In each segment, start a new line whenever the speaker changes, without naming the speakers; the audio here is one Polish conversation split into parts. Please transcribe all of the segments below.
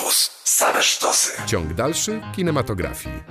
Campus. Same sztosy.
Ciąg dalszy kinematografii.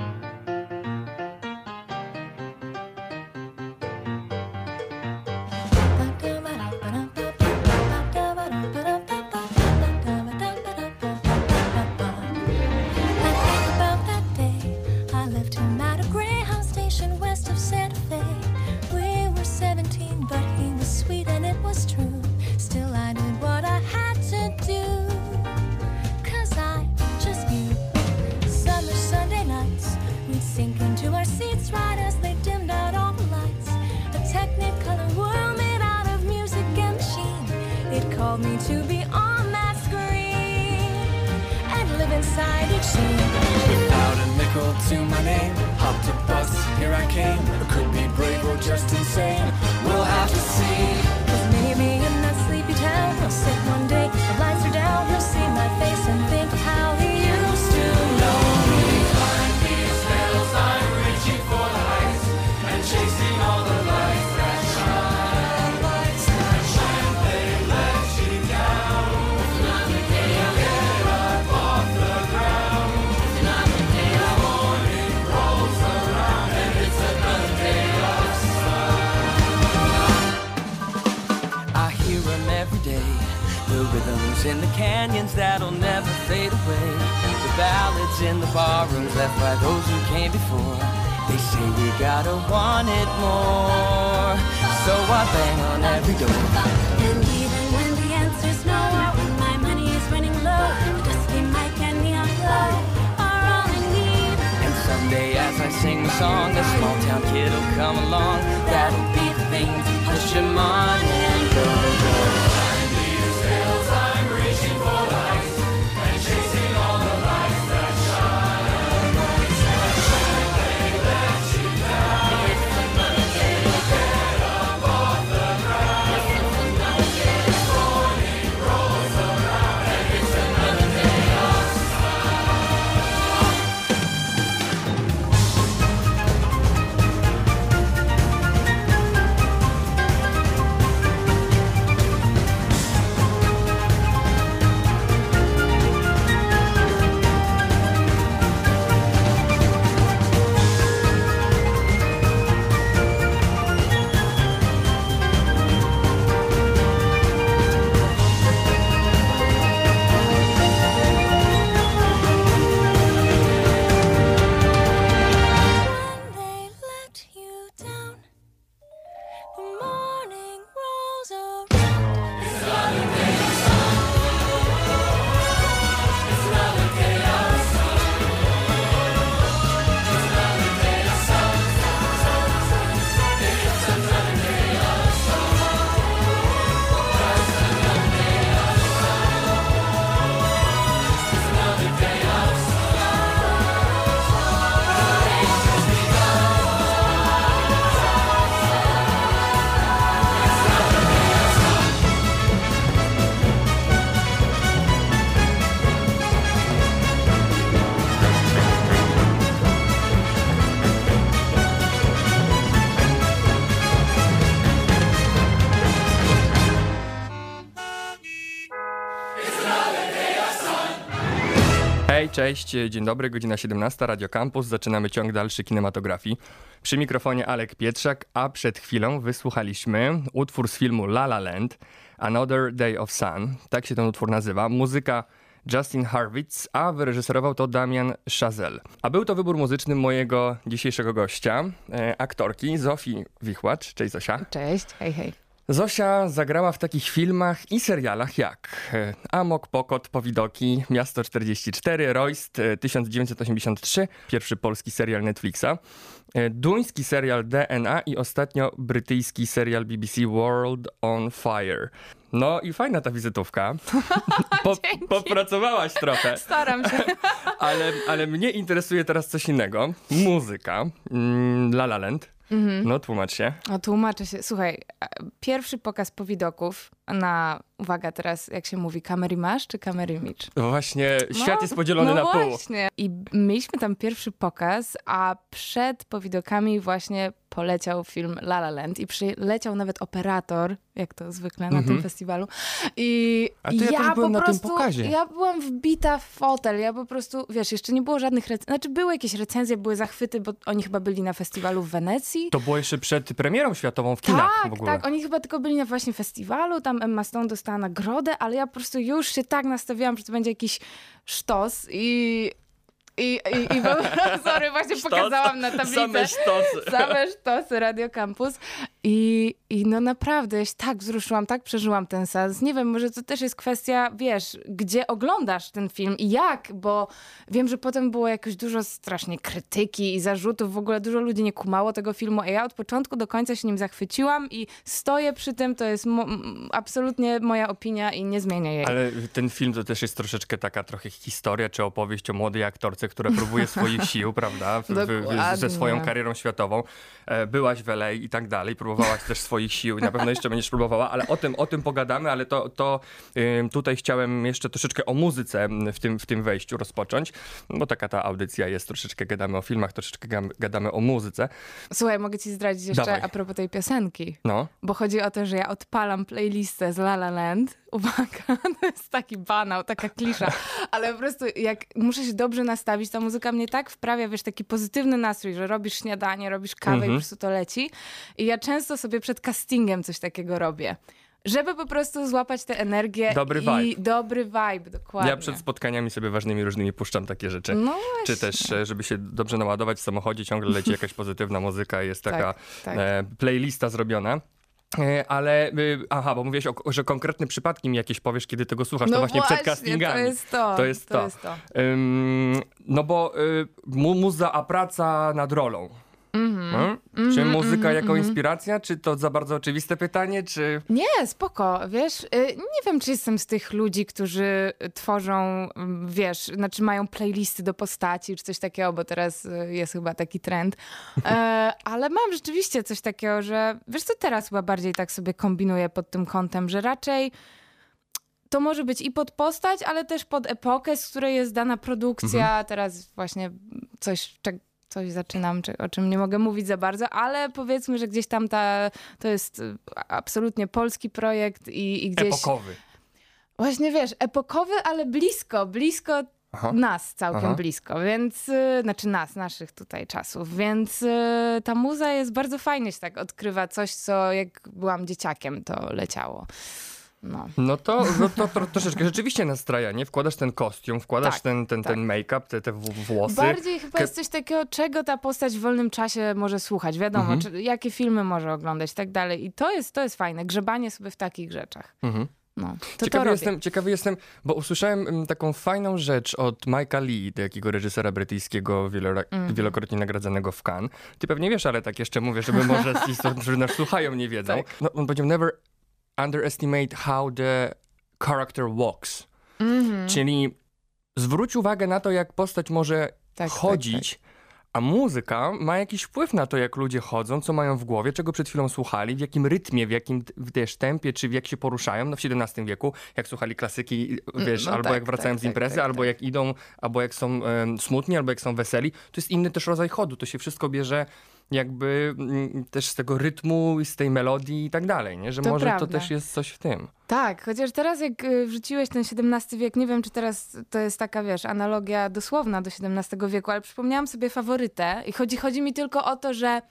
Hej, cześć, dzień dobry, godzina 17, Radio Campus, zaczynamy ciąg dalszy kinematografii. Przy mikrofonie Alek Pietrzak, a przed chwilą wysłuchaliśmy utwór z filmu La La Land, Another Day of Sun, tak się ten utwór nazywa, muzyka Justin Harwitz, a wyreżyserował to Damian Chazelle. A był to wybór muzyczny mojego dzisiejszego gościa, e, aktorki Zofii Wichłacz. Cześć Zosia.
Cześć, hej, hej.
Zosia zagrała w takich filmach i serialach jak e, Amok, Pokot, Powidoki, Miasto 44, Royst 1983, e, pierwszy polski serial Netflixa, e, duński serial DNA i ostatnio brytyjski serial BBC World on Fire. No i fajna ta wizytówka. Po, popracowałaś trochę.
Staram się.
ale, ale mnie interesuje teraz coś innego. Muzyka. Mm, La La Land. Mhm. No tłumacz się.
No tłumaczę się. Słuchaj, pierwszy pokaz powidoków na, uwaga teraz, jak się mówi, kamery masz czy kamery micz?
No właśnie, świat no, jest podzielony
no
na pół.
właśnie. I mieliśmy tam pierwszy pokaz, a przed powidokami właśnie poleciał film La La Land i przyleciał nawet operator, jak to zwykle na
Mhm.
tym festiwalu. I
A to ja też byłem
po
na tym
prostu,
pokazie.
Ja byłam wbita w fotel, ja po prostu, wiesz, jeszcze nie było żadnych recenzji, znaczy były jakieś recenzje, były zachwyty, bo oni chyba byli na festiwalu w Wenecji.
To było jeszcze przed premierą światową w kinach
Tak,
w ogóle.
tak. Oni chyba tylko byli na właśnie festiwalu, tam Emma Stone dostała nagrodę, ale ja po prostu już się tak nastawiłam, że to będzie jakiś sztos i... I, i, i sorry, właśnie pokazałam na tablicę.
Same sztosy.
Same sztosy Radio Campus. I, I no naprawdę, ja się tak wzruszyłam, tak przeżyłam ten sens. Nie wiem, może to też jest kwestia, wiesz, gdzie oglądasz ten film i jak, bo wiem, że potem było jakoś dużo strasznie krytyki i zarzutów. W ogóle dużo ludzi nie kumało tego filmu, a ja od początku do końca się nim zachwyciłam i stoję przy tym. To jest mo- absolutnie moja opinia i nie zmienię jej.
Ale ten film to też jest troszeczkę taka trochę historia czy opowieść o młodej aktorce, która próbuje swoich sił, prawda? W, w, ze swoją karierą światową. E, Byłaś w LA i tak dalej, próbowałaś też swoich sił i na pewno jeszcze będziesz próbowała, ale o tym, o tym pogadamy, ale to, to tutaj chciałem jeszcze troszeczkę o muzyce w tym, w tym wejściu rozpocząć, bo taka ta audycja jest, troszeczkę gadamy o filmach, troszeczkę gadamy o muzyce.
Słuchaj, mogę ci zdradzić jeszcze
Dawaj.
a propos tej piosenki.
No,
Bo chodzi o to, że ja odpalam playlistę z La La Land. Uwaga, to jest taki banał, taka klisza. Ale po prostu jak muszę się dobrze nastawić, ta muzyka mnie tak wprawia, wiesz, taki pozytywny nastrój, że robisz śniadanie, robisz kawę i po prostu to leci. I ja często sobie przed castingiem coś takiego robię. Żeby po prostu złapać tę energię
Dobry
i
vibe.
dobry vibe, dokładnie.
ja przed spotkaniami sobie ważnymi różnymi puszczam takie rzeczy.
No
Czy też, e, żeby się dobrze naładować w samochodzie, ciągle leci jakaś pozytywna muzyka, jest taka
Tak, tak.
Playlista zrobiona. E, Ale, y, aha, bo mówiłeś, o, że konkretne przypadki mi jakieś powiesz, kiedy tego słuchasz,
no
to właśnie, przed
właśnie,
castingami.
To jest to.
To jest to.
Jest to.
Ym, no bo y, mu, muza, a praca nad rolą.
Mhm.
Mm? Czy muzyka jako inspiracja? Czy to za bardzo oczywiste pytanie? Czy
Nie, spoko, wiesz, y, nie wiem, czy jestem z tych ludzi, którzy tworzą, mm, wiesz, znaczy mają playlisty do postaci, czy coś takiego, bo teraz y, jest chyba taki trend, e, ale mam rzeczywiście coś takiego, że, wiesz co, teraz chyba bardziej tak sobie kombinuję pod tym kątem, że raczej to może być i pod postać, ale też pod epokę, z której jest dana produkcja. Teraz właśnie coś, coś zaczynam, czy, o czym nie mogę mówić za bardzo, ale powiedzmy, że gdzieś tam ta, to jest y, absolutnie polski projekt i, i gdzieś...
epokowy?
Właśnie wiesz, epokowy, ale blisko, blisko
Aha.
nas całkiem
Aha.
blisko, więc, y, znaczy nas, naszych tutaj czasów, więc y, ta muza jest bardzo fajnie się tak odkrywa, coś co jak byłam dzieciakiem to leciało. No.
No to, no to, to troszeczkę rzeczywiście nastraja, nie? Wkładasz ten kostium, wkładasz
Tak,
ten, ten,
tak.
ten make-up, te, te włosy.
Bardziej chyba
Ke-
jest coś takiego, czego ta postać w wolnym czasie może słuchać. Wiadomo,
Mhm.
czy, jakie filmy może oglądać i tak dalej. I to jest, to jest fajne, grzebanie sobie w takich rzeczach.
Mhm.
No, to
ciekawy, jestem, ciekawy jestem, bo usłyszałem mm, taką fajną rzecz od Mike'a Lee, takiego reżysera brytyjskiego, wielora-
Mhm.
wielokrotnie nagradzanego w Cannes. Ty pewnie wiesz, ale tak jeszcze mówię, żeby może ci, którzy nas słuchają, nie wiedzą.
Tak.
No, on powiedział, never underestimate how the character walks.
Mhm.
Czyli zwróć uwagę na to, jak postać może
tak,
chodzić, a muzyka ma jakiś wpływ na to, jak ludzie chodzą, co mają w głowie, czego przed chwilą słuchali, w jakim rytmie, w jakim w też tempie, czy w jak się poruszają. No w XVII wieku, jak słuchali klasyki, wiesz,
no
albo
tak,
jak wracają
tak,
z imprezy,
tak, tak,
albo
tak.
jak idą, albo jak są em, smutni, albo jak są weseli. To jest inny też rodzaj chodu. To się wszystko bierze jakby mm, też z tego rytmu i z tej melodii i tak dalej, nie? Że
To
może to
prawda.
też jest coś w tym.
Tak, chociaż teraz jak y, wrzuciłeś ten XVII wiek, nie wiem czy teraz to jest taka, wiesz, analogia dosłowna do XVII wieku, ale przypomniałam sobie faworytę i chodzi, chodzi mi tylko o to, że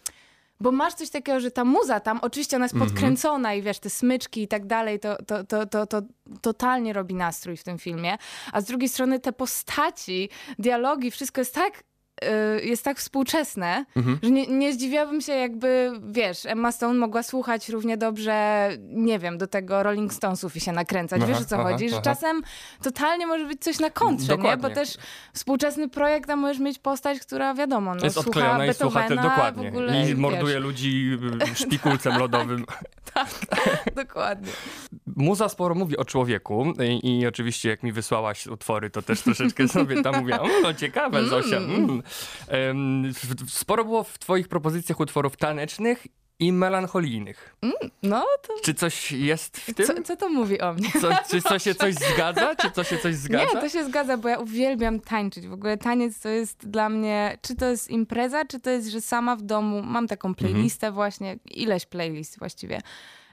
bo masz coś takiego, że ta muza tam, oczywiście ona jest
Mhm.
podkręcona i wiesz, te smyczki i tak dalej, to, to, to, to, to totalnie robi nastrój w tym filmie. A z drugiej strony te postaci, dialogi, wszystko jest tak jest tak współczesne,
Mhm.
że nie, nie zdziwiłabym się jakby, wiesz, Emma Stone mogła słuchać równie dobrze, nie wiem, do tego Rolling Stonesów i się nakręcać. Wiesz
Aha,
o co
aha,
chodzi? Że
aha.
czasem totalnie może być coś na kontrze, nie?
Dokładnie.
Bo też współczesny projekt, a możesz mieć postać, która wiadomo, no,
jest
słucha
odklejona i słucha te, dokładnie.
ogóle,
I
wiesz,
morduje ludzi y, szpikulcem lodowym.
Dokładnie.
Muza sporo mówi o człowieku i, i oczywiście jak mi wysłałaś utwory, to też troszeczkę sobie tam mówiłam, no ciekawe Zosia. Mm. Em, w- w- Sporo było w twoich propozycjach utworów tanecznych i melancholijnych.
No to
Czy coś jest w tym?
co, co to mówi o mnie?
Co, czy to się coś zgadza? Czy to się coś zgadza?
Nie, to się zgadza, bo ja uwielbiam tańczyć. W ogóle taniec to jest dla mnie, czy to jest impreza, czy to jest, że sama w domu mam taką playlistę właśnie, ileś playlist właściwie.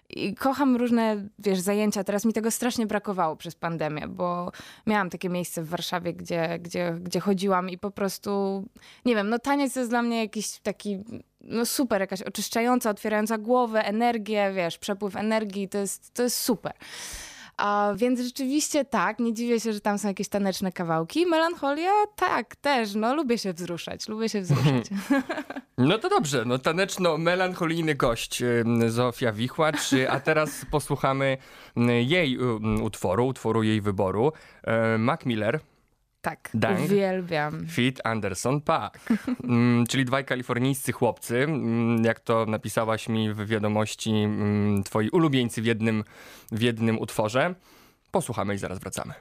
I kocham różne, wiesz, zajęcia. Teraz mi tego strasznie brakowało przez pandemię, bo miałam takie miejsce w Warszawie, gdzie, gdzie, gdzie chodziłam i po prostu, nie wiem, no taniec to jest dla mnie jakiś taki, no super, jakaś oczyszczająca, otwierająca głowę, energię, wiesz, przepływ energii, to jest, to jest super. A, więc rzeczywiście tak, nie dziwię się, że tam są jakieś taneczne kawałki. Melancholia tak, też, no lubię się wzruszać, lubię się wzruszać.
No to dobrze, no taneczno-melancholijny gość Zofia Wichłacz, a teraz posłuchamy jej utworu, utworu jej wyboru. Y, Mac Miller,
Tak,
Dang.
uwielbiam.
Fit Anderson Paak, mm, czyli dwaj kalifornijscy chłopcy, mm, jak to napisałaś mi w wiadomości, mm, twoi ulubieńcy w jednym, w jednym utworze. Posłuchamy i zaraz wracamy.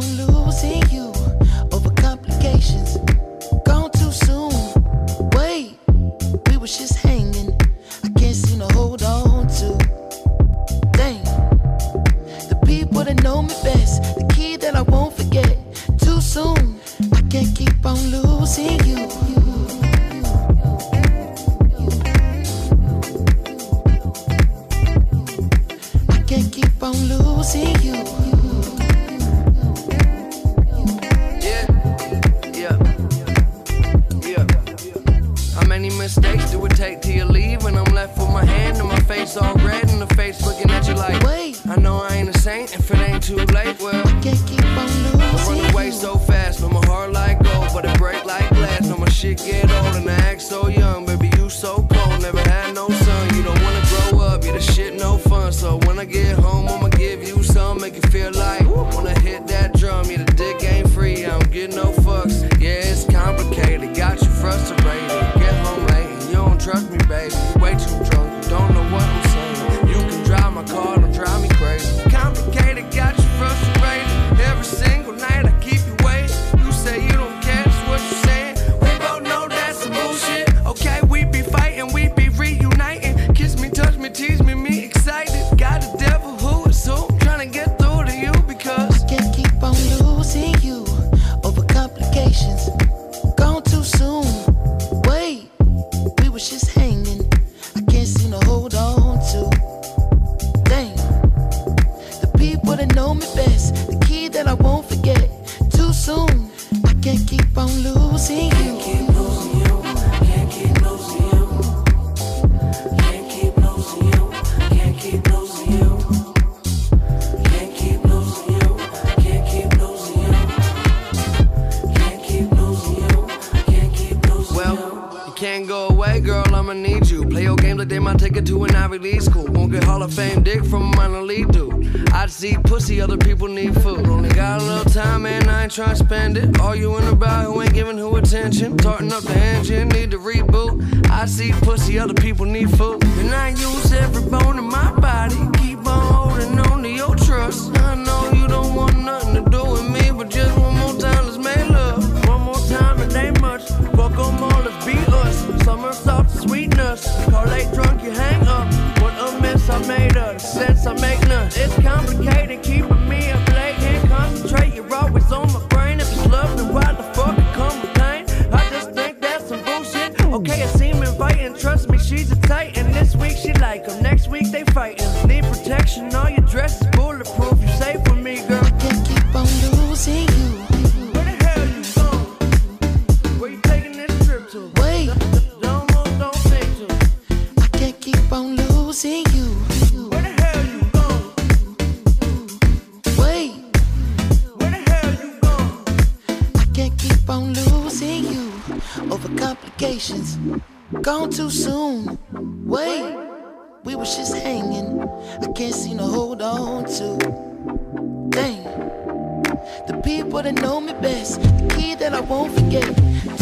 Losing you over complications. Gone too soon. Wait, we just hanging. I can't seem to hold on to. The people that know me best, the key that I won't forget. Too soon. I can't keep on losing you. I can't keep on losing you.
Mistakes do it take till you leave? And I'm left with my hand and my face all red, and the face looking at you like,
Wait,
I know I ain't a saint if it ain't too late. Well, I
can't keep on
I run away so fast, no my heart like gold, but it break like glass. No my shit get old and I act so young, baby you so cold. Never had no son, you don't wanna grow up, yeah the shit no fun. So when I get home, I'ma give you some, make you feel like wanna hit that drum. Yeah the dick ain't free, I don't get no fucks. Yeah it's complicated, got you frustrated. Trust me, baby. You I see pussy, other people need food. Only got a little time, and I ain't to spend it. Arguing about who ain't giving who attention. Tarting up the engine, need to reboot. I see pussy, other people need food. And I use every bone in my body. Keep on holding on to your trust. I know you don't want nothing to do with me, but just one more time, let's make love. One more time, it ain't much. Fuck 'em all, let's be us. Summer salt, sweetness. Car late drunk, you hang up. What a I made of. The sense I make none. It's complicated, keeping me up late. Can't concentrate, you're always on my brain. If it's love, then why the fuck it come pain? I just think that's some bullshit. Okay, it seem inviting. Trust me, she's a titan. This week she like 'em. Next week they fighting. Need protection, all your to.
Dang, the people that know me best, the key that I won't forget.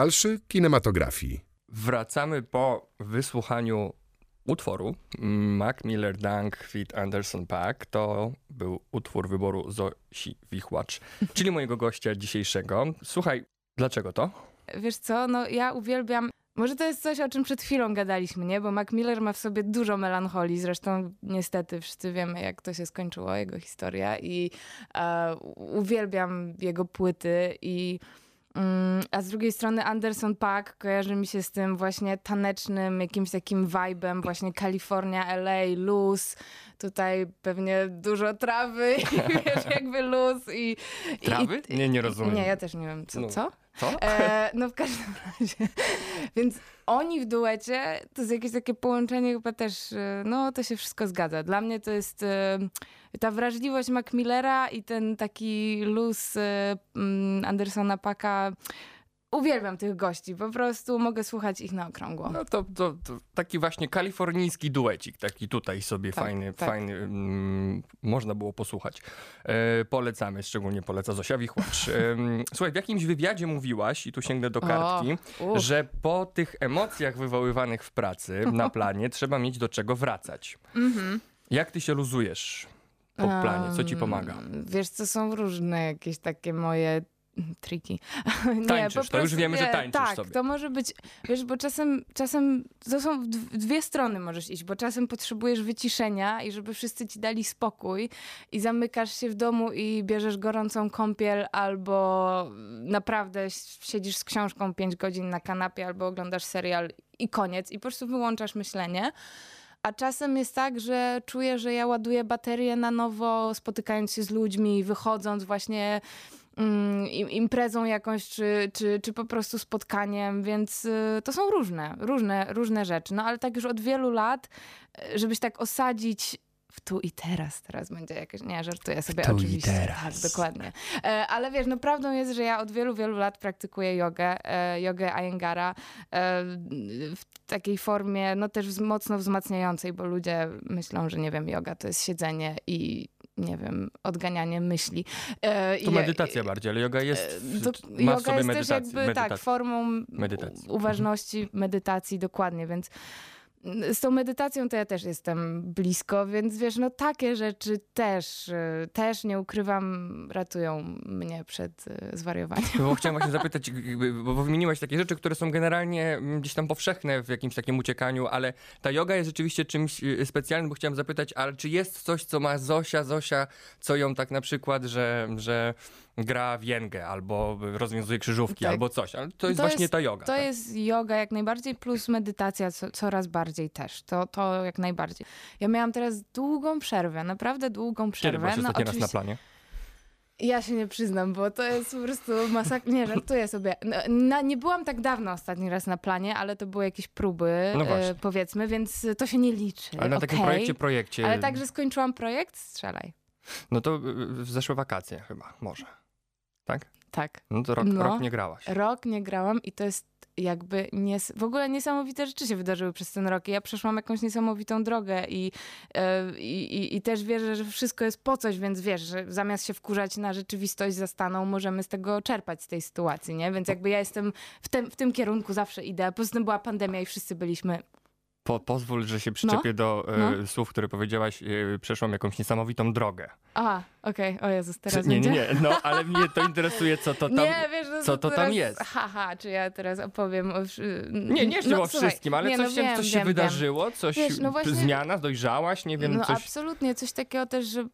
Dalszy kinematografii.
Wracamy po wysłuchaniu utworu Mac Miller Dunk feat Anderson Paak. To był utwór wyboru Zosi Wichłacz, czyli mojego gościa dzisiejszego. Słuchaj, dlaczego to?
Wiesz co, no ja uwielbiam. Może to jest coś, o czym przed chwilą gadaliśmy, nie? Bo Mac Miller ma w sobie dużo melancholii. Zresztą niestety wszyscy wiemy, jak to się skończyło, jego historia. I e, uwielbiam jego płyty i a z drugiej strony Anderson Paak kojarzy mi się z tym właśnie tanecznym, jakimś takim vibem, właśnie Kalifornia, LA, luz. Tutaj pewnie dużo trawy i wiesz, jakby luz i... i-
Trawy?
I,
Nie, nie rozumiem.
Nie, ja też nie wiem, co?
No.
co?
Co?
E, no w każdym razie. Więc oni w duecie to jest jakieś takie połączenie chyba też, e, no to się wszystko zgadza. Dla mnie to jest e, ta wrażliwość Macmillera i ten taki luz e, mm, Andersona Paka. Uwielbiam tych gości, po prostu mogę słuchać ich na okrągło.
No to, to, to taki właśnie kalifornijski duecik, taki tutaj sobie
Tak,
fajny,
tak.
fajny mm, można było posłuchać. E, polecamy, szczególnie poleca Zosia Wichłacz. E, słuchaj, w jakimś wywiadzie mówiłaś, i tu sięgnę do kartki,
uff.
że po tych emocjach wywoływanych w pracy na planie trzeba mieć do czego wracać.
Mhm.
Jak ty się luzujesz po planie? Co ci pomaga?
Um, Wiesz, to są różne jakieś takie moje triki. Nie,
Tańczysz, to już wiemy, że tańczysz
tak,
sobie.
to może być, wiesz, bo czasem, czasem to są dwie strony możesz iść, bo czasem potrzebujesz wyciszenia i żeby wszyscy ci dali spokój i zamykasz się w domu i bierzesz gorącą kąpiel albo naprawdę siedzisz z książką 5 godzin na kanapie albo oglądasz serial i koniec i po prostu wyłączasz myślenie. A czasem jest tak, że czuję, że ja ładuję baterię na nowo, spotykając się z ludźmi, wychodząc właśnie imprezą jakąś, czy, czy, czy po prostu spotkaniem, więc y, to są różne, różne, różne rzeczy. No ale tak już od wielu lat, y, żebyś tak osadzić w tu i teraz, teraz będzie jakieś, nie, żartuję sobie
tu i
oczywiście.
teraz.
Tak, dokładnie. E, ale wiesz, no prawdą jest, że ja od wielu, wielu lat praktykuję jogę, e, jogę Ayengara e, w takiej formie, no też mocno wzmacniającej, bo ludzie myślą, że nie wiem, yoga to jest siedzenie i nie wiem, odganianie myśli. E,
To medytacja bardziej, ale yoga jest,
E,
w-
to,
ma w
yoga
sobie
jest
medytację.
też jakby tak,
medytację.
formą
Medytacji.
uważności, medytacji, dokładnie, więc z tą medytacją to ja też jestem blisko, więc wiesz, no takie rzeczy też, y, też nie ukrywam, ratują mnie przed y, zwariowaniem.
Bo chciałem właśnie zapytać, bo wymieniłaś takie rzeczy, które są generalnie mm, gdzieś tam powszechne w jakimś takim uciekaniu, ale ta yoga jest rzeczywiście czymś y, specjalnym, bo chciałem zapytać, ale czy jest coś, co ma Zosia, Zosia, co ją tak na przykład, że, że gra w jęgę, albo rozwiązuje krzyżówki,
Tak.
albo coś, ale to jest
To
właśnie
jest-
ta yoga.
To
tak?
jest yoga jak najbardziej, plus medytacja co, coraz bardziej też. To, to jak najbardziej. Ja miałam teraz długą przerwę, naprawdę długą
Kiedy
przerwę.
byłaś ostatni raz na
oczywiście-
planie?
Ja się nie przyznam, bo to jest po prostu masakra. Nie, żartuję sobie. No, na, nie byłam tak dawno ostatni raz na planie, ale to były jakieś próby,
No
e, powiedzmy, więc to się nie liczy.
Ale na takim
Okej.
projekcie, projekcie,
Ale tak, że skończyłam projekt? Strzelaj.
no to y, w zeszłe wakacje chyba, może. Tak?
Tak.
No to rok,
No.
rok nie grałaś.
Rok nie grałam i to jest jakby nies- w ogóle niesamowite rzeczy się wydarzyły przez ten rok. I ja przeszłam jakąś niesamowitą drogę i, e, i, i, i też wierzę, że wszystko jest po coś, więc wiesz, że zamiast się wkurzać na rzeczywistość zastaną, możemy z tego czerpać z tej sytuacji, nie? Więc jakby ja jestem w tym, w tym kierunku zawsze idę. Poza tym była pandemia i wszyscy byliśmy
Po, pozwól, że się przyczepię do e,
no.
słów, które powiedziałaś. E, przeszłam jakąś niesamowitą drogę.
A, okej, o Jezus, teraz
nie, nie,
będzie?
nie, no ale mnie to interesuje, co to tam...
nie, wiesz, no
co to tam
teraz,
jest?
Haha, czy ja teraz opowiem o...
Nie, nie
no,
o
słuchaj,
wszystkim, ale
nie,
coś,
no
się,
wiem,
coś się
wiem, wiem.
wydarzyło, coś,
Wiesz, no właśnie-
zmiana, dojrzałaś, nie wiem,
No
coś...
absolutnie, coś takiego też, że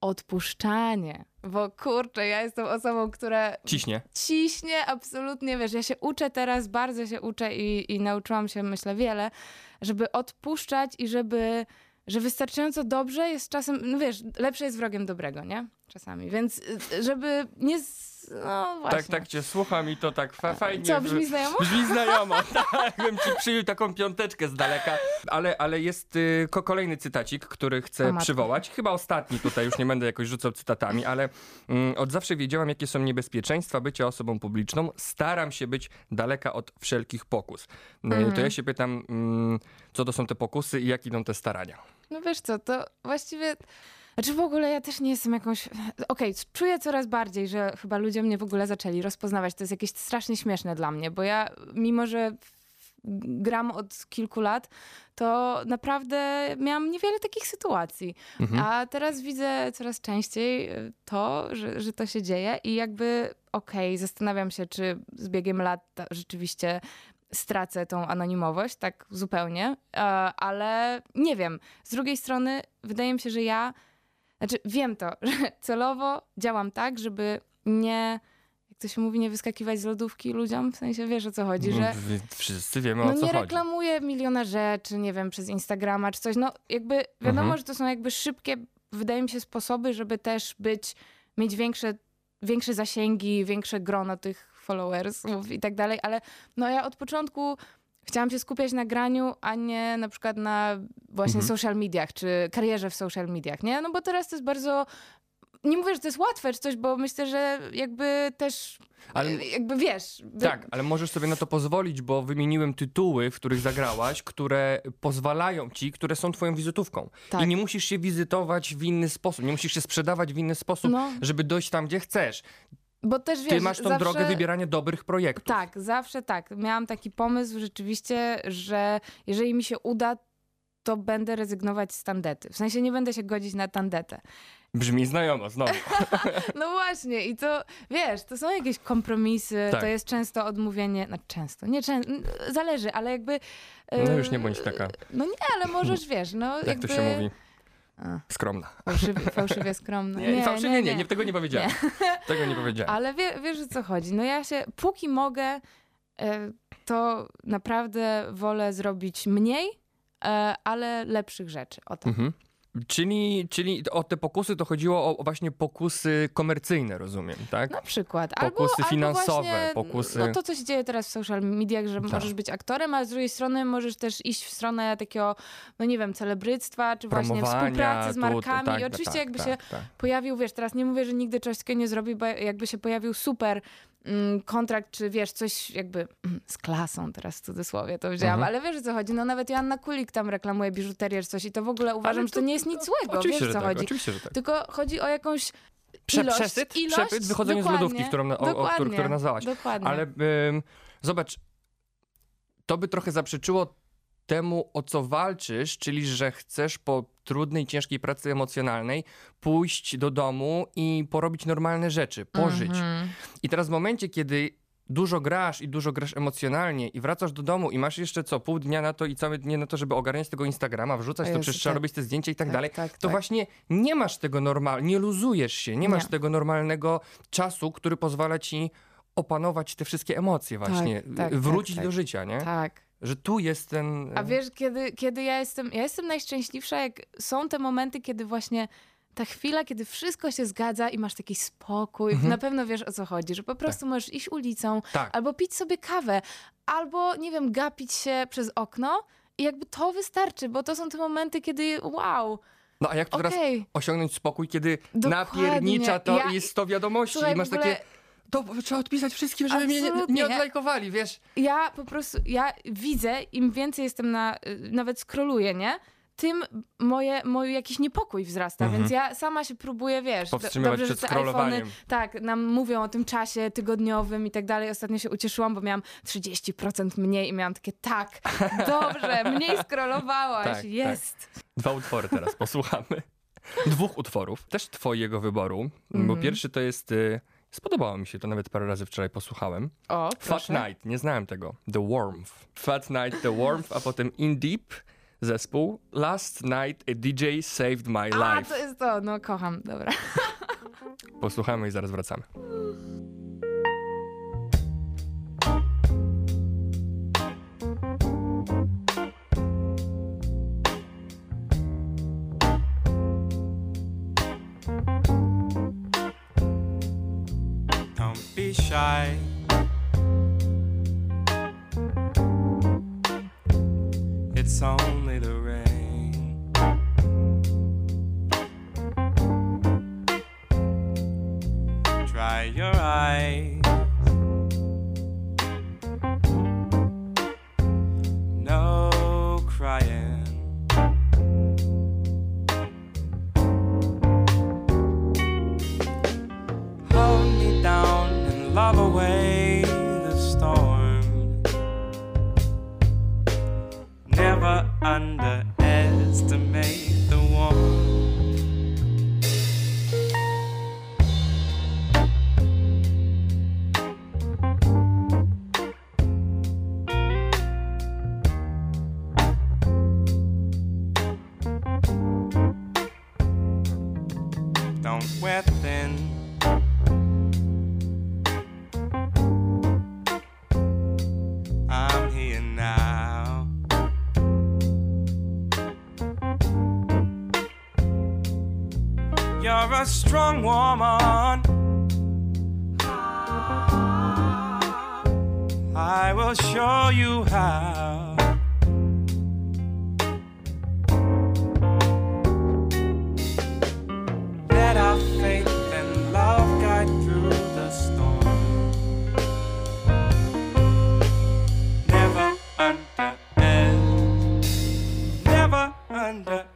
odpuszczanie. Bo kurczę, ja jestem osobą, która
Ciśnie.
ciśnie absolutnie, wiesz, ja się uczę teraz, bardzo się uczę i, i nauczyłam się, myślę, wiele, żeby odpuszczać i żeby, że wystarczająco dobrze jest czasem, no wiesz, lepsze jest wrogiem dobrego, nie? Czasami, więc y, żeby nie, no właśnie.
Tak, tak cię słucham i to tak fa- fajnie.
Co, brzmi znajomo?
Brzmi znajomo, tak. Bym ci przyjął taką piąteczkę z daleka. Ale, ale jest y, ko- kolejny cytacik, który chcę przywołać. Chyba ostatni tutaj, już nie będę jakoś rzucał cytatami, ale mm, od zawsze wiedziałam, jakie są niebezpieczeństwa bycia osobą publiczną. Staram się być daleka od wszelkich pokus. Y,
Mhm.
To ja się pytam, mm, co to są te pokusy i jak idą te starania?
No wiesz co, to właściwie... Znaczy w ogóle ja też nie jestem jakąś... Okej, czuję coraz bardziej, że chyba ludzie mnie w ogóle zaczęli rozpoznawać. To jest jakieś strasznie śmieszne dla mnie, bo ja mimo, że gram od kilku lat, to naprawdę miałam niewiele takich sytuacji. A teraz widzę coraz częściej y, to, że, że to się dzieje i jakby okej, zastanawiam się, czy z biegiem lat rzeczywiście stracę tą anonimowość, tak zupełnie, e, ale nie wiem. Z drugiej strony wydaje mi się, że ja, znaczy wiem to, że celowo działam tak, żeby nie, jak to się mówi, nie wyskakiwać z lodówki ludziom, w sensie wiesz o co chodzi, że
Wy- Wszyscy wiemy
no
o co
nie
chodzi.
reklamuję miliona rzeczy, nie wiem, przez Instagrama czy coś. No jakby wiadomo,
Mhm.
że to są jakby szybkie, wydaje mi się, sposoby, żeby też być, mieć większe, większe zasięgi, większe grono tych followersów i tak dalej, ale no ja od początku chciałam się skupiać na graniu, a nie na przykład na właśnie
Mhm.
social mediach, czy karierze w social mediach, nie? No bo teraz to jest bardzo... Nie mówię, że to jest łatwe czy coś, bo myślę, że jakby też,
Ale-
jakby wiesz...
Tak, ale możesz sobie na to pozwolić, bo wymieniłem tytuły, w których zagrałaś, które pozwalają ci, które są twoją wizytówką.
Tak.
I nie musisz się wizytować w inny sposób, nie musisz się sprzedawać w inny sposób,
No.
żeby dojść tam, gdzie chcesz.
Bo też
Ty
wiesz,
masz tą
zawsze...
drogę wybierania dobrych projektów.
Tak, zawsze tak. Miałam taki pomysł rzeczywiście, że jeżeli mi się uda, to będę rezygnować z tandety. W sensie nie będę się godzić na tandetę.
Brzmi znajomo, znowu.
No właśnie i to, wiesz, to są jakieś kompromisy,
Tak.
to jest często odmówienie, no często, nie często, zależy, ale jakby...
No
e,
już nie bądź taka,
No nie, ale możesz, wiesz, no
jak
jakby...
to się mówi,
A.
skromna.
Fałszywie, fałszywie skromna.
Nie, fałszywie nie, nie, tego nie powiedziałem. Tego nie powiedziałem.
Ale wie, wiesz o co chodzi. No ja się, póki mogę, e, to naprawdę wolę zrobić mniej, e, ale lepszych rzeczy. O tak.
Mhm. Czyli, czyli o te pokusy to chodziło o, właśnie pokusy komercyjne, rozumiem, tak?
Na przykład.
Pokusy
albo,
finansowe,
albo właśnie,
pokusy-
No to, co się dzieje teraz w social mediach, że
Tak.
możesz być aktorem, a z drugiej strony możesz też iść w stronę takiego, no nie wiem, celebryctwa, czy właśnie współpracy z markami.
tak,
I oczywiście
tak,
jakby
tak,
się
tak.
pojawił, wiesz, teraz nie mówię, że nigdy czegoś takiego nie zrobi, bo jakby się pojawił super kontrakt, czy wiesz, coś jakby mm, z klasą teraz w cudzysłowie to wzięłam,
Mhm.
ale wiesz o co chodzi, no nawet Joanna Kulik tam reklamuje biżuterię czy coś i to w ogóle uważam,
Ale
że to nie jest nic złego,
Oczywiście,
wiesz o co
tak,
chodzi.
tak.
Tylko chodzi o jakąś
Prze-
ilość,
przesyt,
ilość,
przepyt, wychodzenie z lodówki, którą, o, o,
dokładnie,
którą, którą nazwałaś.
Dokładnie.
Ale ym, zobacz, to by trochę zaprzeczyło temu, o co walczysz, czyli że chcesz po trudnej, ciężkiej pracy emocjonalnej pójść do domu i porobić normalne rzeczy, pożyć.
Mhm.
I teraz w momencie, kiedy dużo grasz i dużo grasz emocjonalnie i wracasz do domu i masz jeszcze co, pół dnia na to i całe dnie na to, żeby ogarniać tego Instagrama, wrzucać
O
to,
Jezu,
przecież trzeba robić te zdjęcia i tak,
Tak,
dalej,
tak,
to
tak.
właśnie nie masz tego normalnie, nie luzujesz się, nie masz
Nie.
tego normalnego czasu, który pozwala ci opanować te wszystkie emocje właśnie,
tak, tak,
wrócić
tak.
do życia, nie?
Tak.
Że tu jest ten...
A wiesz, kiedy, kiedy ja jestem, ja jestem najszczęśliwsza, jak są te momenty, kiedy właśnie ta chwila, kiedy wszystko się zgadza i masz taki spokój, na pewno wiesz o co chodzi, że po prostu możesz iść ulicą,
Mhm. Tak.
albo pić sobie kawę, albo, nie wiem, gapić się przez okno i jakby to wystarczy, bo to są te momenty, kiedy wow,
No a jak to teraz
okej.
osiągnąć spokój, kiedy
Dokładnie.
napiernicza to
Ja-
i jest 100 wiadomości
Słuchaj,
i masz takie... To trzeba odpisać wszystkim, żeby mnie nie,
Absolutnie.
nie odlajkowali, wiesz?
Ja po prostu, ja widzę, im więcej jestem na, y, nawet scrolluję, nie? Tym moje, mój jakiś niepokój wzrasta, więc ja sama się próbuję, wiesz,
Mhm. Powstrzymywać
dobrze,
przed
że te iPhony,
scrollowaniem.
tak, nam mówią o tym czasie tygodniowym i tak dalej. Ostatnio się ucieszyłam, bo miałam 30% mniej i miałam takie, tak, dobrze, mniej scrollowałaś,
Tak, tak.
jest.
Dwa utwory teraz posłuchamy. Dwóch utworów, też twojego wyboru, bo
Mhm.
pierwszy to jest... y, Spodobało mi się to, nawet parę razy wczoraj posłuchałem.
O,
Fat
proszę.
Night, nie znałem tego. The Warmth. Fat Night, The Warmth, a potem In Deep, zespół Last Night a DJ Saved My
A,
Life.
to jest to, no kocham, dobra.
Posłuchamy i zaraz wracamy.
Woman. I will show you how. Let our faith and love guide through the storm. Never never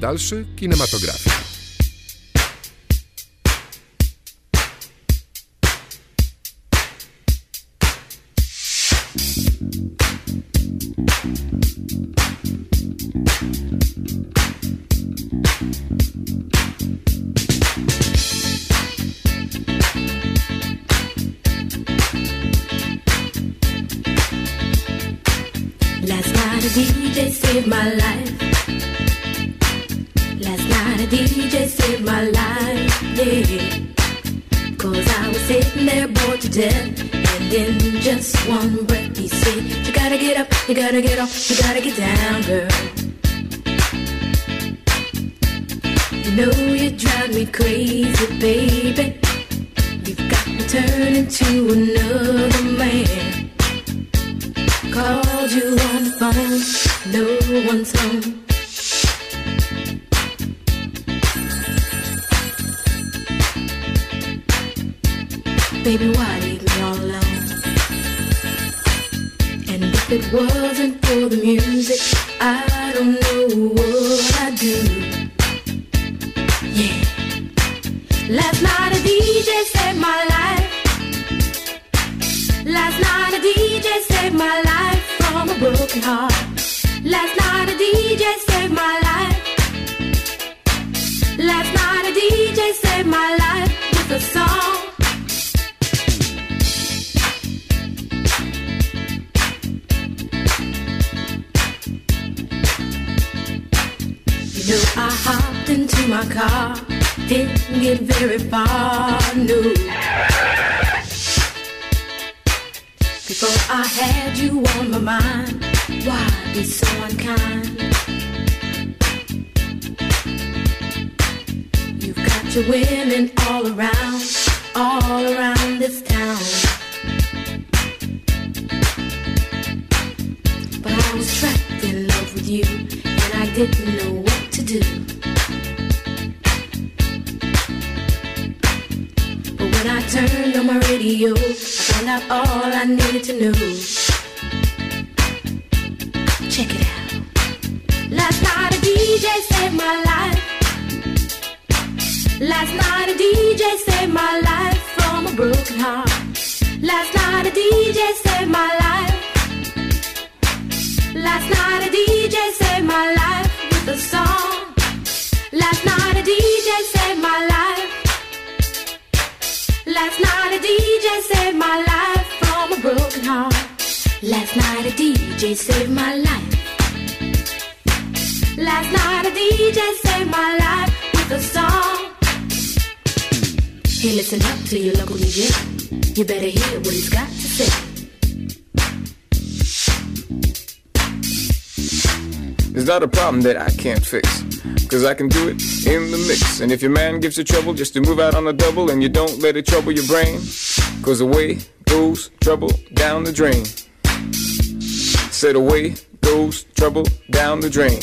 dalszy kinematografii.
You know you drive me crazy, baby. You've got me turning to another man. Called you on the phone, no one's home. Baby, why leave me all alone? And if it wasn't for the music, I don't know what I'd do. Night a DJ saved my life from a broken heart. Last night a DJ saved my life. Last night a DJ saved my life with a song. You know I hopped into my car, didn't get very far, no. Before I had you on my mind, why be so unkind? You've got your women all around, all around this town. But I was trapped in love with you, and I didn't know what to do. But when I turned on my radio, found out all I needed to know. Check it out. Last night a DJ saved my life. Last night a DJ saved my life from a broken heart. Last night a DJ saved my life. Last night a DJ saved my life with a song. Last night a DJ saved Last night a DJ saved my life from a broken heart. Last night a DJ saved my life. Last night a DJ saved my life with a song. Hey, listen up to your local DJ. You better hear what he's got to
It's not a problem that I can't fix. Cause I can do it in the mix. And if your man gives you trouble just to move out on a double and you don't let it trouble your brain, cause away goes trouble down the drain. Said away goes trouble down the drain.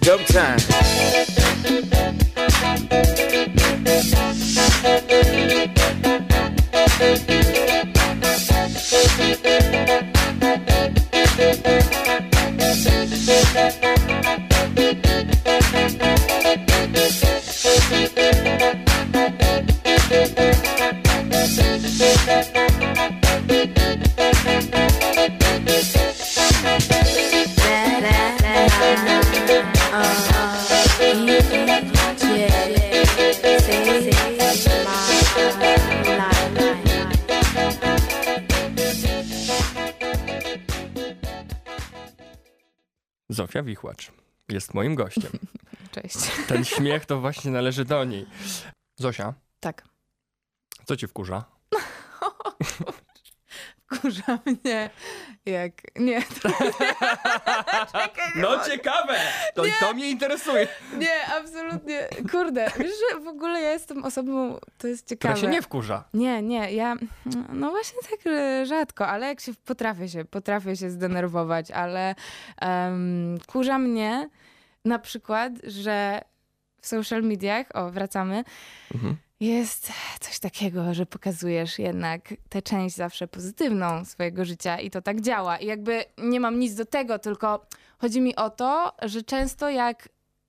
Dub time.
Zofia Wichłacz jest moim gościem.
Cześć.
Ten śmiech to właśnie należy do niej. Zosia,
Tak.
co cię wkurza?
Kurza mnie jak... Nie, to,
No ciekawe! To, to mnie interesuje.
nie, absolutnie. Kurde, wiesz, że w ogóle ja jestem osobą, to jest ciekawe.
Która się nie wkurza.
Nie, nie, ja, no właśnie tak e, rzadko, ale jak się, potrafię się, potrafię się zdenerwować, ale um, kurza mnie na przykład, że w social mediach, o wracamy,
Mhm.
Jest coś takiego, że pokazujesz jednak tę część zawsze pozytywną swojego życia i to tak działa. I jakby nie mam nic do tego, tylko chodzi mi o to, że często jak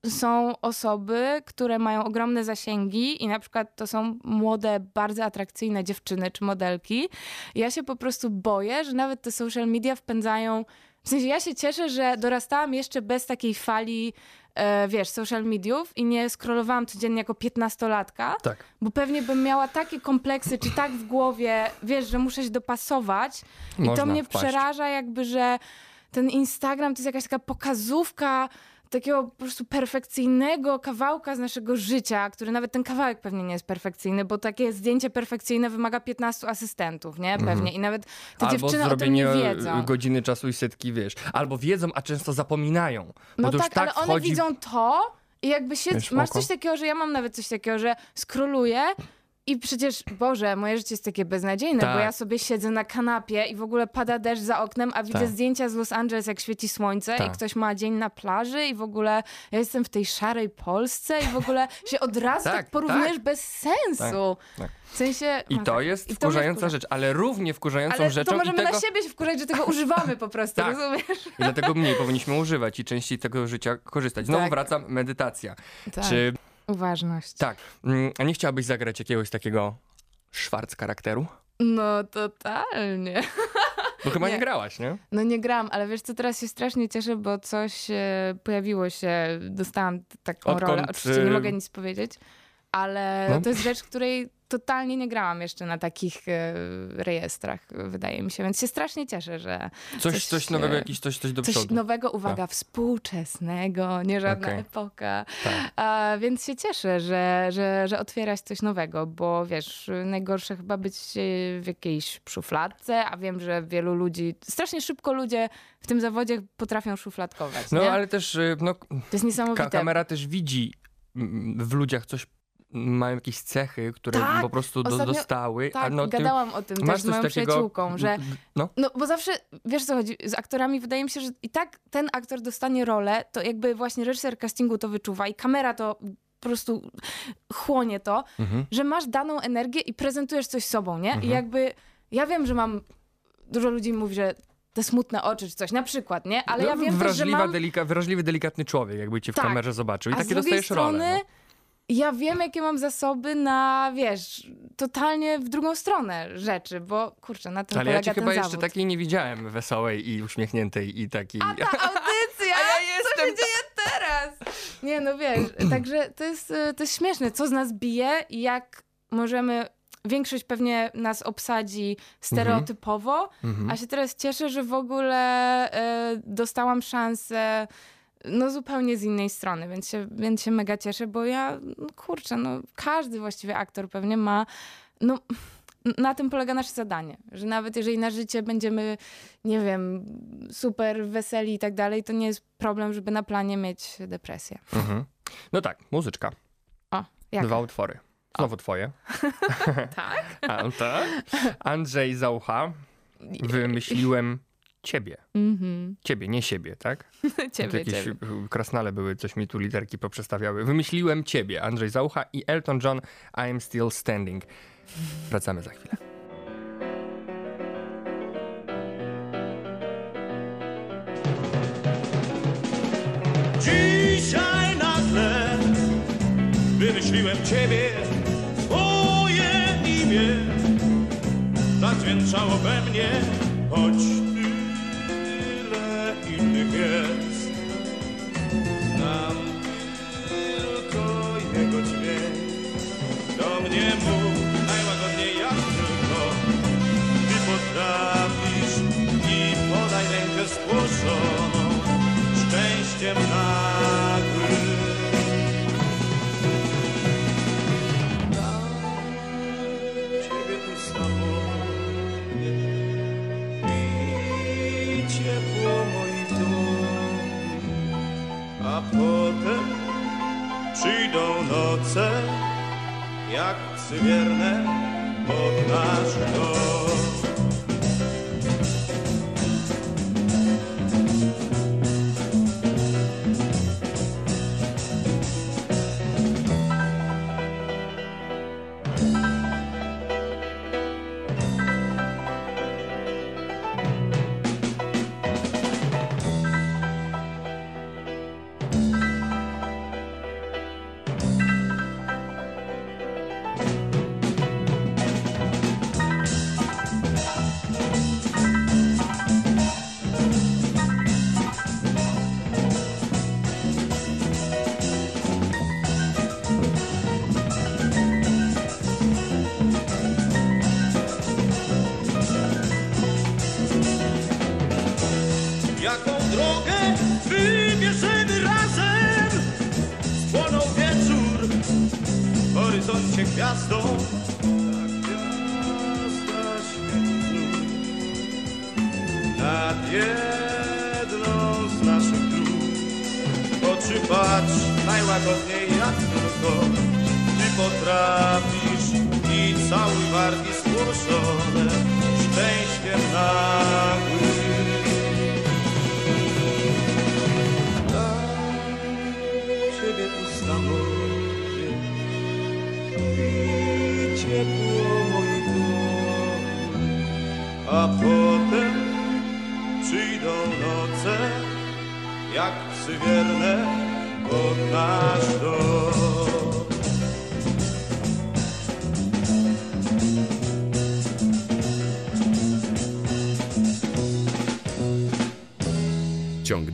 są osoby, które mają ogromne zasięgi i na przykład to są młode, bardzo atrakcyjne dziewczyny czy modelki. Ja się po prostu boję, że nawet te social media wpędzają. W sensie ja się cieszę, że dorastałam jeszcze bez takiej fali, e, wiesz, social mediów i nie scrollowałam codziennie jako piętnastolatka,
Tak.
bo pewnie bym miała takie kompleksy, czy tak w głowie, wiesz, że muszę się dopasować. I
Można
to mnie
wpaść.
przeraża jakby, że ten Instagram to jest jakaś taka pokazówka takiego po prostu perfekcyjnego kawałka z naszego życia, który nawet ten kawałek pewnie nie jest perfekcyjny, bo takie zdjęcie perfekcyjne wymaga 15 asystentów, nie? Pewnie. I nawet te
Mhm. Albo
dziewczyny o tym nie wiedzą.
godziny czasu i setki, wiesz. Albo wiedzą, a często zapominają. Bo
No
to
tak,
tak
ale one
wchodzi...
widzą to i jakby się... Masz coś takiego, że ja mam nawet coś takiego, że skroluję i przecież, Boże, moje życie jest takie beznadziejne,
Tak.
bo ja sobie siedzę na kanapie i w ogóle pada deszcz za oknem, a widzę
Tak.
zdjęcia z Los Angeles, jak świeci słońce i
Tak.
ktoś ma dzień na plaży i w ogóle ja jestem w tej szarej Polsce i w ogóle się od razu tak,
Tak,
porównujesz
tak.
bez sensu.
tak.
W sensie...
I to
tak.
jest
I to
wkurzająca
wkurza.
rzecz, ale równie wkurzającą
Ale
rzeczą
to możemy
i tego...
na siebie się wkurzać, że tego używamy po prostu,
Tak.
rozumiesz?
I dlatego mniej powinniśmy używać i częściej tego życia korzystać. Znowu
Tak.
wracam, medytacja.
Tak.
Czy
Uważność.
tak, mm, a nie chciałabyś zagrać jakiegoś takiego szwarc charakteru?
No totalnie.
Bo chyba nie,
Nie.
grałaś, nie?
No nie gram, ale wiesz co, teraz się strasznie cieszę, bo coś e, pojawiło się, dostałam taką
Odkąd,
rolę. Oczywiście nie
y,
mogę nic powiedzieć, ale
No.
to jest rzecz, której totalnie nie grałam jeszcze na takich e, rejestrach, wydaje mi się, więc się strasznie cieszę, że
Coś, coś, nowego,
e,
jakiś coś, coś do
Coś
przodu.
nowego, uwaga, współczesnego, nie żadna
Okej.
epoka.
Tak.
A, więc się cieszę, że, że, że otwieraś coś nowego, bo wiesz, najgorsze chyba być e, w jakiejś szufladce, a wiem, że wielu ludzi, strasznie szybko ludzie w tym zawodzie potrafią szufladkować.
No
nie?
ale też y, no,
To jest niesamowite.
ka- kamera też widzi w ludziach coś, mają jakieś cechy, które
Tak,
po prostu do,
ostatnio-
dostały.
Tak,
a no,
gadałam o tym też z moją
takiego-
przyjaciółką, że
No,
No, bo zawsze, wiesz co chodzi, z aktorami wydaje mi się, że i tak ten aktor dostanie rolę, to jakby właśnie reżyser castingu to wyczuwa i kamera to po prostu chłonie to,
Mhm.
że masz daną energię i prezentujesz coś sobą, nie? I jakby, ja wiem, że mam, dużo ludzi mówi, że te smutne oczy czy coś, na przykład, nie? Ale
no,
ja wiem też, że mam...
delika, wrażliwy, delikatny człowiek, jakby cię w
Tak.
kamerze zobaczył. I
A
takie dostajesz
strony,
rolę. No.
Ja wiem, jakie mam zasoby na, wiesz, totalnie w drugą stronę rzeczy, bo kurczę, na tym
Ale ja cię chyba jeszcze
zawód.
takiej nie widziałem wesołej i uśmiechniętej i takiej...
A ta audycja!
A ja
Co się
jestem-
dzieje teraz? Nie, no wiesz, także to jest, e, to jest śmieszne, co z nas bije i jak możemy... Większość pewnie nas obsadzi stereotypowo,
Mhm.
a się teraz cieszę, że w ogóle e, dostałam szansę no zupełnie z innej strony, więc się, więc się mega cieszę, bo ja, no kurczę, no każdy właściwie aktor pewnie ma, no na tym polega nasze zadanie, że nawet jeżeli na życie będziemy, nie wiem, super weseli i tak dalej, to nie jest problem, żeby na planie mieć depresję.
Mhm. No tak, muzyczka.
O, jak?
Dwa utwory. Znowu twoje.
Tak?
A, tak? Andrzej Zaucha. Wymyśliłem ciebie.
Mhm.
Ciebie, nie siebie, tak? To
Ciebie,
jakieś
ciebie.
krasnale były, coś mi tu literki poprzestawiały. Wymyśliłem ciebie, Andrzej Zaucha i Elton John, I am still standing. Wracamy za chwilę.
Dzisiaj nagle wymyśliłem ciebie, twoje imię zadźwięczało we mnie, choć moich dłoni, a potem przyjdą noce jak psy wierne pod nasz dom. Potrafisz i cały wargi spłoszone szczęściem nagłym. ciebie tu samotnie i ciepło moich dłoni, a potem przyjdą noce jak psy wierne pod nasz dom.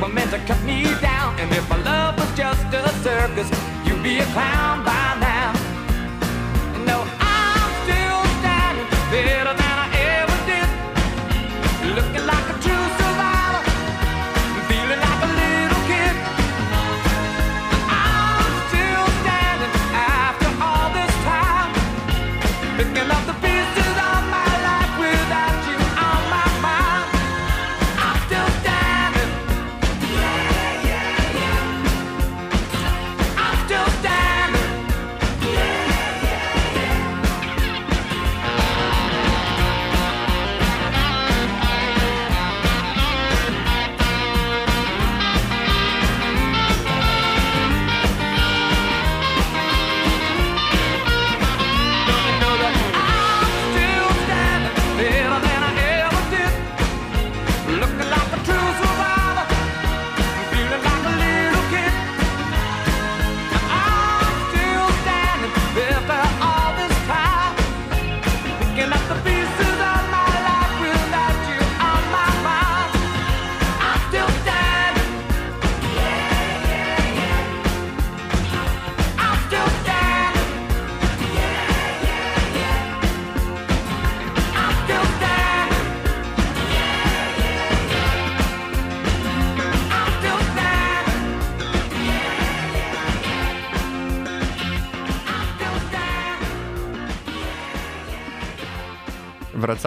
were meant to cut me down. And if my love was just a circus, you'd be a clown by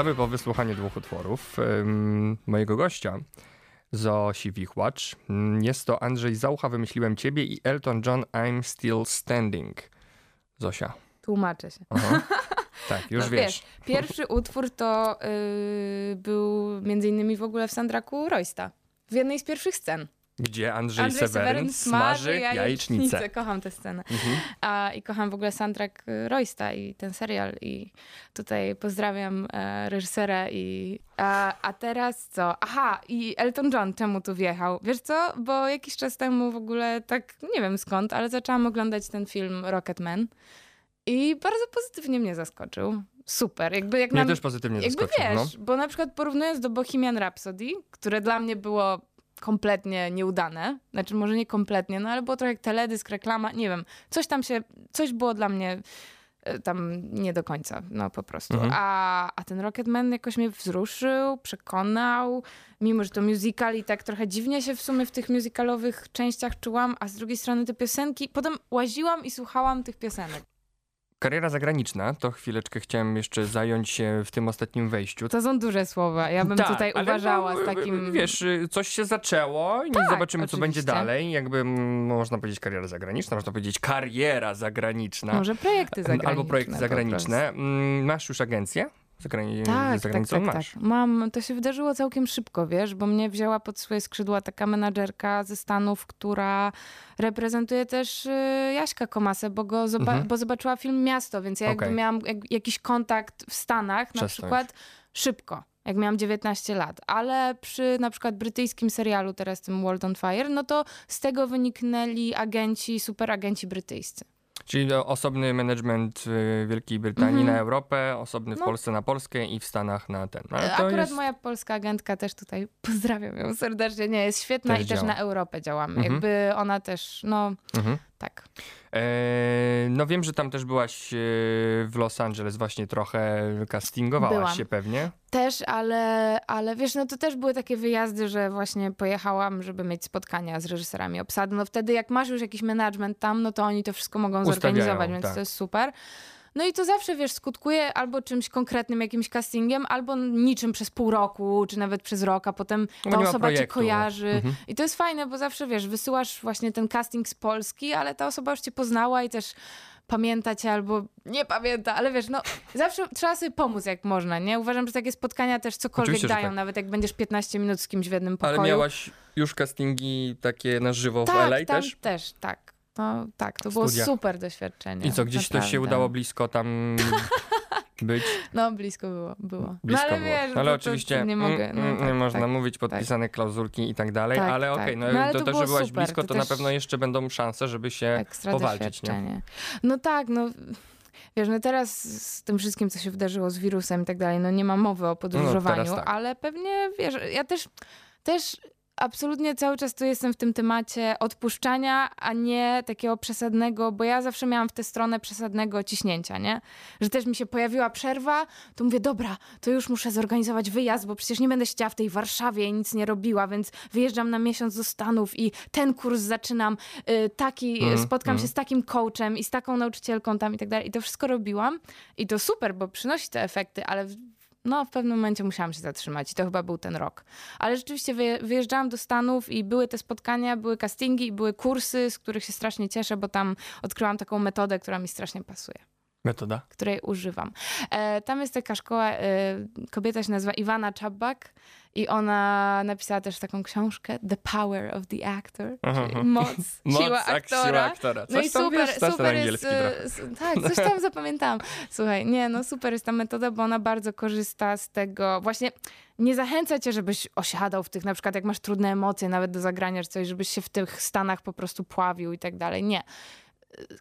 Wracamy po wysłuchaniu dwóch utworów mojego gościa. Zosi Wichłacz. Jest to Andrzej Zaucha, Wymyśliłem Ciebie i Elton John, I'm Still Standing. Zosia.
Tłumaczę się.
Aha. Tak, już
No
wiesz.
Pierwszy utwór to yy, był między innymi w ogóle w Sandraku Roysta. W jednej z pierwszych scen.
Gdzie Andrzej,
Andrzej
Seweryn smaży jajecznicę.
Kocham tę scenę.
Mhm.
A, I kocham w ogóle soundtrack y, Roysta i ten serial. I tutaj pozdrawiam e, reżysera. I, a, a teraz co? Aha, i Elton John czemu tu wjechał? Wiesz co? Bo jakiś czas temu w ogóle tak, nie wiem skąd, ale zaczęłam oglądać ten film Rocketman. I bardzo pozytywnie mnie zaskoczył. Super. Jakby jak
Mnie
nam-
też pozytywnie
jakby
zaskoczył.
wiesz,
no.
bo na przykład porównując do Bohemian Rhapsody, które dla mnie było kompletnie nieudane, znaczy może nie kompletnie, no ale było trochę jak teledysk, reklama, nie wiem, coś tam się, coś było dla mnie e, tam nie do końca, no po prostu.
Mhm.
A, a ten Rocketman jakoś mnie wzruszył, przekonał, mimo że to musical i tak trochę dziwnie się w sumie w tych musicalowych częściach czułam, a z drugiej strony te piosenki, potem łaziłam i słuchałam tych piosenek.
Kariera zagraniczna, to chwileczkę chciałem jeszcze zająć się w tym ostatnim wejściu.
To są duże słowa, ja bym
Tak,
tutaj
ale
uważała
no,
z takim...
Wiesz, coś się zaczęło i
Tak,
zobaczymy, co będzie
oczywiście.
dalej. Jakby mm, można powiedzieć kariera zagraniczna, można powiedzieć kariera zagraniczna.
Może projekty zagraniczne.
Albo projekty zagraniczne. Mm, Masz już agencję
Tak,
za
tak,
granicą?
tak, tak.
Masz.
Mam, to się wydarzyło całkiem szybko, wiesz, bo mnie wzięła pod swoje skrzydła taka menadżerka ze Stanów, która reprezentuje też y, Jaśka Komasę, bo, go zoba-
Mhm.
bo zobaczyła film Miasto, więc ja jakby
Okej.
miałam jak, jakiś kontakt w Stanach na przykład szybko. Jak miałam 19 lat, ale przy na przykład brytyjskim serialu, teraz tym World on Fire, no to z tego wyniknęli agenci, superagenci brytyjscy.
Czyli osobny management w Wielkiej Brytanii
Mhm.
na Europę, osobny w
No.
Polsce na Polskę i w Stanach na ten. No, Ale
Akurat
jest...
moja polska agentka też tutaj pozdrawiam ją serdecznie. Nie, jest świetna
Też
i też
działa.
na Europę działamy.
Mhm.
Jakby ona też, no
Mhm.
Tak.
E, no wiem, że tam też byłaś e, w Los Angeles właśnie trochę castingowałaś
Byłam.
się pewnie.
Też, ale, ale wiesz, no to też były takie wyjazdy, że właśnie pojechałam, żeby mieć spotkania z reżyserami obsady. No wtedy jak masz już jakiś management tam, no to oni to wszystko mogą
Ustawiają,
zorganizować, więc
tak.
to jest super. No i to zawsze, wiesz, skutkuje albo czymś konkretnym, jakimś castingiem, albo niczym przez pół roku, czy nawet przez rok, a potem
No
ta osoba cię
projektu.
kojarzy.
Mhm.
I to jest fajne, bo zawsze, wiesz, wysyłasz właśnie ten casting z Polski, ale ta osoba już cię poznała i też pamięta cię albo nie pamięta, ale wiesz, no zawsze trzeba sobie pomóc jak można, nie? Uważam, że takie spotkania też cokolwiek
Oczywiście,
dają,
tak.
nawet jak będziesz 15 minut z kimś w jednym pokoju.
Ale miałaś już castingi takie na żywo w
tak,
LA
tam
też?
też, tak. No, tak, to było
studiach.
super doświadczenie.
I co, gdzieś to się
naprawdę.
udało blisko tam być?
No, blisko było, było.
Blisko
no, ale
było.
wiesz,
ale
to,
oczywiście
nie mogę.
mm,
No,
mm,
tak,
nie można
tak.
mówić, podpisane klauzulki i tak dalej,
Tak,
ale
tak.
okej, no,
No, ale
to,
to
że byłaś
super,
blisko,
to
to, na
też-
pewno jeszcze będą szanse, żeby się
Ekstra
powalczyć, nie?
No tak, no wiesz, no teraz z tym wszystkim, co się wydarzyło z wirusem i tak dalej, no nie ma mowy o podróżowaniu,
teraz tak.
ale pewnie, wiesz, ja też, też absolutnie cały czas tu jestem w tym temacie odpuszczania, a nie takiego przesadnego, bo ja zawsze miałam w tę stronę przesadnego ciśnięcia, nie? Że też mi się pojawiła przerwa, to mówię, dobra, to już muszę zorganizować wyjazd, bo przecież nie będę siedziała w tej Warszawie i nic nie robiła, więc wyjeżdżam na miesiąc do Stanów i ten kurs zaczynam, y, taki,
Mhm,
spotkam
mhm.
się z takim coachem i z taką nauczycielką tam i tak dalej. I to wszystko robiłam i to super, bo przynosi te efekty, ale no, w pewnym momencie musiałam się zatrzymać i to chyba był ten rok. Ale rzeczywiście wyje- wyjeżdżałam do Stanów i były te spotkania, były castingi były kursy, z których się strasznie cieszę, bo tam odkryłam taką metodę, która mi strasznie pasuje
Metoda.
której używam. E, tam jest taka szkoła, e, kobieta się nazywa Iwana Czabak i ona napisała też taką książkę The Power of the Actor,
Aha,
czyli
aha.
moc,
Moc,
siła
ak-
aktora.
siła aktora.
No i
Coś tam
super,
wiesz, ten
super jest,
angielski
e,
trochę.
s- tak, coś tam zapamiętałam. Słuchaj, nie, no super jest ta metoda, bo ona bardzo korzysta z tego, właśnie nie zachęca cię, żebyś osiadał w tych, na przykład jak masz trudne emocje, nawet do zagrania czy coś, żebyś się w tych stanach po prostu pławił i tak dalej. Nie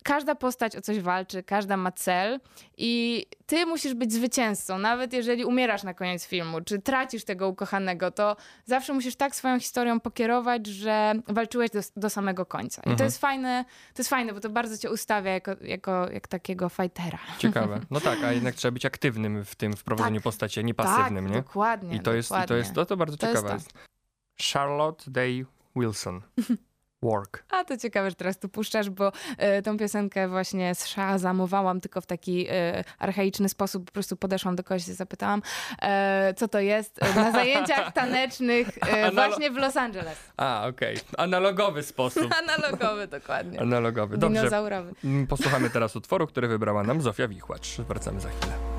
każda postać o coś walczy, każda ma cel i ty musisz być zwycięzcą. Nawet jeżeli umierasz na koniec filmu, czy tracisz tego ukochanego, to zawsze musisz tak swoją historią pokierować, że walczyłeś do, do samego końca. I to
Mhm.
jest fajne, to jest fajne, bo to bardzo cię ustawia jako, jako jak takiego fightera.
Ciekawe. No tak, a jednak trzeba być aktywnym w tym, w prowadzeniu postaci, a nie pasywnym,
tak,
nie?
dokładnie.
I to jest, i to
dokładnie.
jest, to, to bardzo
To jest
ciekawe.
to.
Charlotte Day Wilson. Work.
A to ciekawe, że teraz tu puszczasz, bo e, tą piosenkę właśnie zamowałam tylko w taki e, archaiczny sposób. Po prostu podeszłam do kogoś i zapytałam, e, co to jest na zajęciach tanecznych właśnie w Los Angeles.
A, okej. Analogowy sposób.
Analogowy, dokładnie.
Analogowy. Dobrze. Mm, Posłuchamy teraz utworu, który wybrała nam Zofia Wichłacz. Wracamy za chwilę.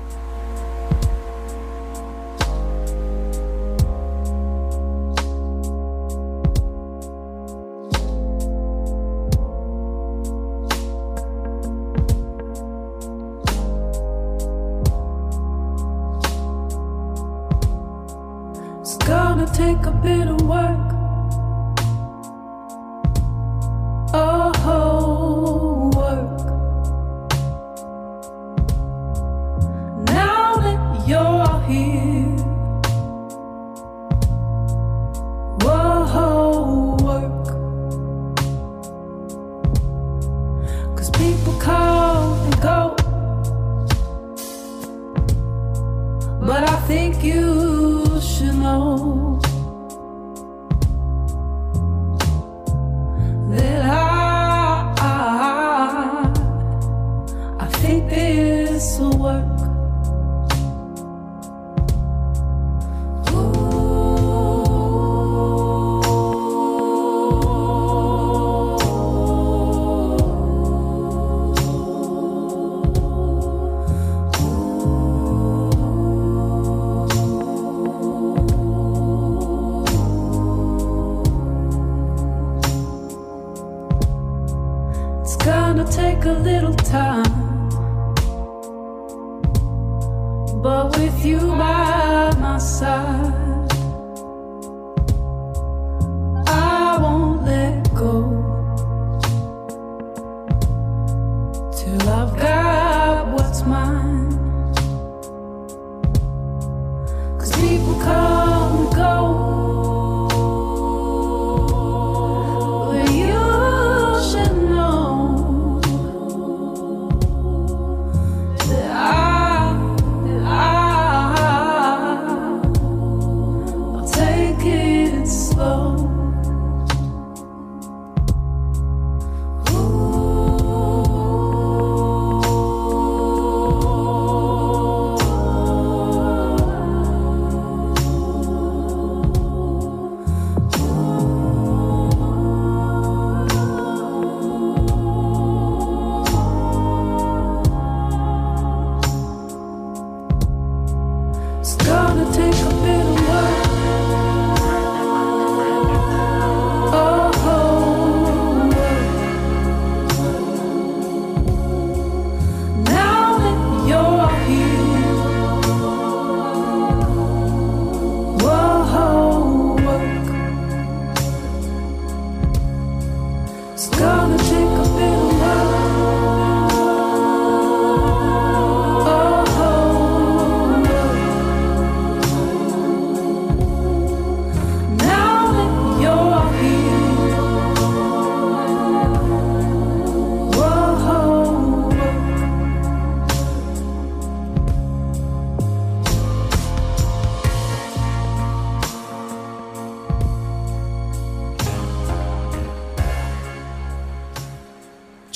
People come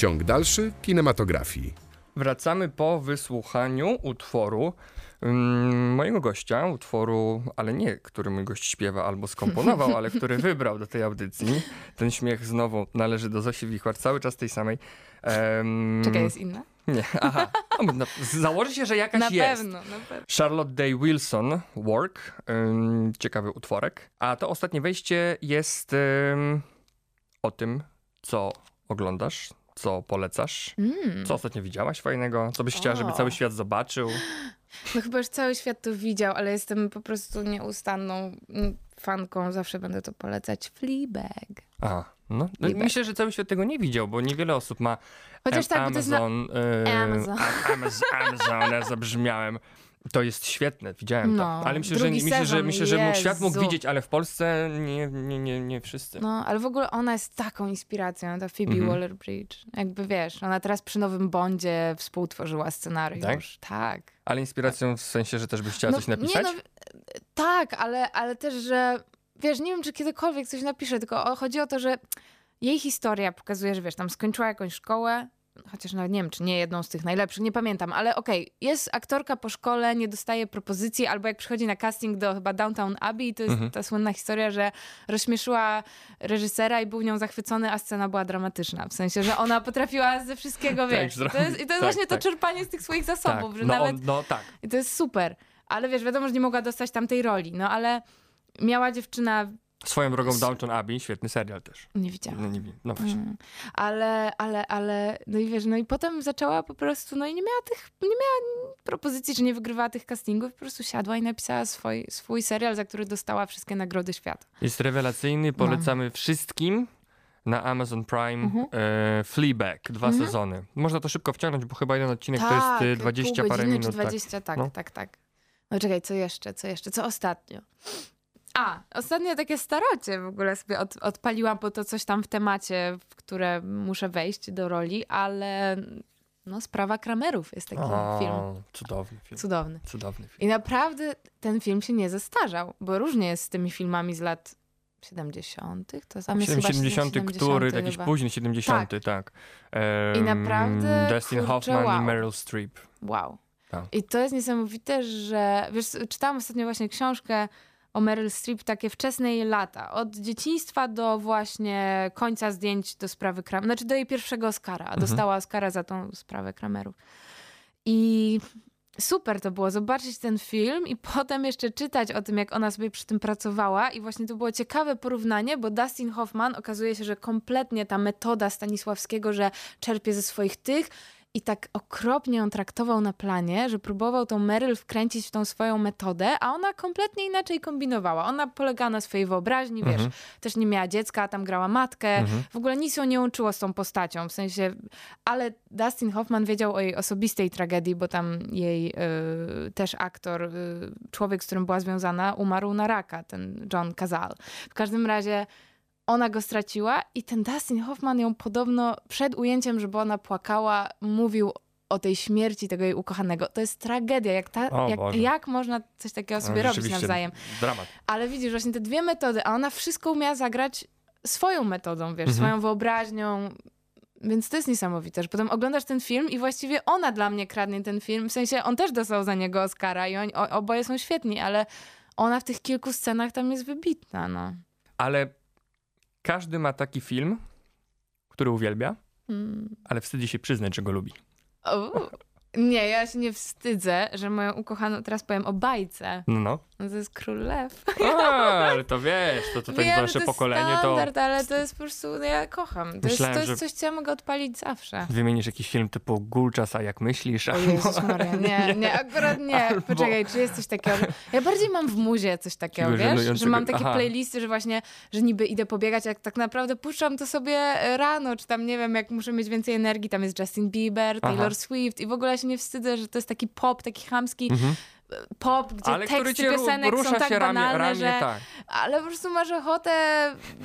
Ciąg dalszy kinematografii.
Wracamy po wysłuchaniu utworu mm, mojego gościa, utworu, ale nie, który mój gość śpiewa albo skomponował, ale który wybrał do tej audycji. Ten śmiech znowu należy do Zosi Wichwar, cały czas tej samej. Em,
Czekaj, jest inna?
Nie, aha. No, na, założy się, że jakaś
Na
jest.
pewno, na pewno.
Charlotte Day Wilson, Work, ym, ciekawy utworek. A to ostatnie wejście jest ym, o tym, co oglądasz, co polecasz,
Mm.
co ostatnio widziałaś fajnego, co byś chciała, żeby
O.
cały świat zobaczył.
No chyba już cały świat to widział, ale jestem po prostu nieustanną fanką. Zawsze będę to polecać. Fleabag.
Aha, no, no
Fleabag.
myślę, że cały świat tego nie widział, bo niewiele osób ma
Chociaż tak, jest na-
Amazon, y,
Amazon.
A- Amazon, Amazon, ja zabrzmiałem. To jest świetne, widziałem
No,
to. Ale myślę, że, myślę, że, myślę, że świat mógł widzieć, ale w Polsce nie, nie, nie, nie wszyscy.
No, ale w ogóle ona jest taką inspiracją, ta Phoebe
Mhm.
Waller-Bridge. Jakby wiesz, ona teraz przy Nowym Bondzie współtworzyła scenariusz.
Tak?
Tak.
Ale inspiracją w sensie, że też byś chciała
No,
coś napisać?
Nie, no, tak, ale, ale też, że wiesz, nie wiem, czy kiedykolwiek coś napiszę, tylko chodzi o to, że jej historia pokazuje, że wiesz, tam skończyła jakąś szkołę, chociaż nawet nie wiem, czy nie jedną z tych najlepszych, nie pamiętam, ale okej, jest aktorka po szkole, nie dostaje propozycji, albo jak przychodzi na casting do chyba Downtown Abbey, to jest
Mhm.
ta słynna historia, że rozśmieszyła reżysera i był nią zachwycony, a scena była dramatyczna. W sensie, że ona potrafiła ze wszystkiego,
Tak,
wiesz. to jest, I to jest
Tak,
właśnie
tak.
to czerpanie z tych swoich zasobów,
tak.
że
no,
nawet...
no tak.
I to jest super. Ale wiesz, wiadomo, że nie mogła dostać tamtej roli, no ale miała dziewczyna,
Swoją drogą Downton Abbey, świetny serial też.
nie widziałam.
No, nie no właśnie.
Mm. Ale, ale, ale, no i wiesz, no i potem zaczęła po prostu, no i nie miała tych, nie miała propozycji, czy nie wygrywała tych castingów, po prostu siadła i napisała swój, swój serial, za który dostała wszystkie nagrody świata.
Jest rewelacyjny, polecamy wszystkim na Amazon Prime
Mhm.
e, Fleabag, dwa
Mhm.
sezony. Można to szybko wciągnąć, bo chyba jeden odcinek to jest e, 20
pół
parę minut.
Czy 20, tak,
No.
tak, tak, tak. No czekaj, co jeszcze, co jeszcze, co ostatnio? A, ostatnio takie starocie w ogóle sobie od, odpaliłam, bo to coś tam w temacie, w które muszę wejść do roli, ale no Sprawa Kramerów jest taki
O,
film.
Cudowny film.
Cudowny.
Cudowny film.
I naprawdę ten film się nie zestarzał, bo różnie jest z tymi filmami z lat 70. To tam jest chyba
70, który, jakiś
chyba.
późny 70, tak.
I
Em,
naprawdę,
Dustin
kurczę,
Hoffman
wow.
i Meryl Streep.
Wow.
Tak.
I to jest niesamowite, że wiesz, czytałam ostatnio właśnie książkę o Meryl Streep, takie wczesne jej lata. Od dzieciństwa do właśnie końca zdjęć do sprawy Kramerów. Znaczy do jej pierwszego Oscara.
Mhm.
Dostała Oscara za tą sprawę Kramerów. I super to było zobaczyć ten film i potem jeszcze czytać o tym, jak ona sobie przy tym pracowała. I właśnie to było ciekawe porównanie, bo Dustin Hoffman okazuje się, że kompletnie ta metoda Stanisławskiego, że czerpie ze swoich tych i tak okropnie ją traktował na planie, że próbował tą Meryl wkręcić w tą swoją metodę, a ona kompletnie inaczej kombinowała. Ona polegała na swojej wyobraźni, wiesz,
Mhm.
też nie miała dziecka, a tam grała matkę.
Mhm.
W ogóle nic ją nie łączyło z tą postacią, w sensie, ale Dustin Hoffman wiedział o jej osobistej tragedii, bo tam jej y, też aktor, y, człowiek, z którym była związana, umarł na raka, ten John Cazal. W każdym razie ona go straciła i ten Dustin Hoffman ją podobno przed ujęciem, żeby ona płakała, mówił o tej śmierci tego jej ukochanego. To jest tragedia. Jak, ta,
O
jak, jak można coś takiego sobie
No,
robić nawzajem?
Dramat.
Ale widzisz, właśnie te dwie metody, a ona wszystko umiała zagrać swoją metodą, wiesz,
Mhm.
swoją wyobraźnią. Więc to jest niesamowite, że potem oglądasz ten film i właściwie ona dla mnie kradnie ten film. W sensie on też dostał za niego Oscara i oni, oboje są świetni, ale ona w tych kilku scenach tam jest wybitna, no.
Ale każdy ma taki film, który uwielbia,
Mm.
ale wstydzi się przyznać, że go lubi.
O, Nie, ja się nie wstydzę, że moją ukochaną, teraz powiem o bajce.
No, no.
No to jest Król Lew.
A, ale to wiesz, to tutaj
Wiem, że
nasze
to jest
pokolenie to...
standard, ale to jest po prostu, no ja kocham. To, jest,
Myślałem,
to jest
że-
coś, co ja mogę odpalić zawsze.
Wymienisz jakiś film typu Gulczas, a jak myślisz?
O Jezus Maria, nie, nie, akurat nie.
Albo-
Poczekaj, czy jest coś takiego? Ja bardziej mam w muzie coś takiego,
Takiego
wiesz? Że mam takie
aha.
playlisty, że właśnie, że niby idę pobiegać, jak tak naprawdę puszczam to sobie e, rano, czy tam, nie wiem, jak muszę mieć więcej energii, tam jest Justin Bieber,
Aha.
Taylor Swift i w ogóle ja się nie wstydzę, że to jest taki pop, taki chamski
Mhm.
Pop, gdzie
Ale
teksty piosenek
rusza
są tak
się ramię-
banalne,
ramię,
że...
tak.
Ale po prostu masz ochotę,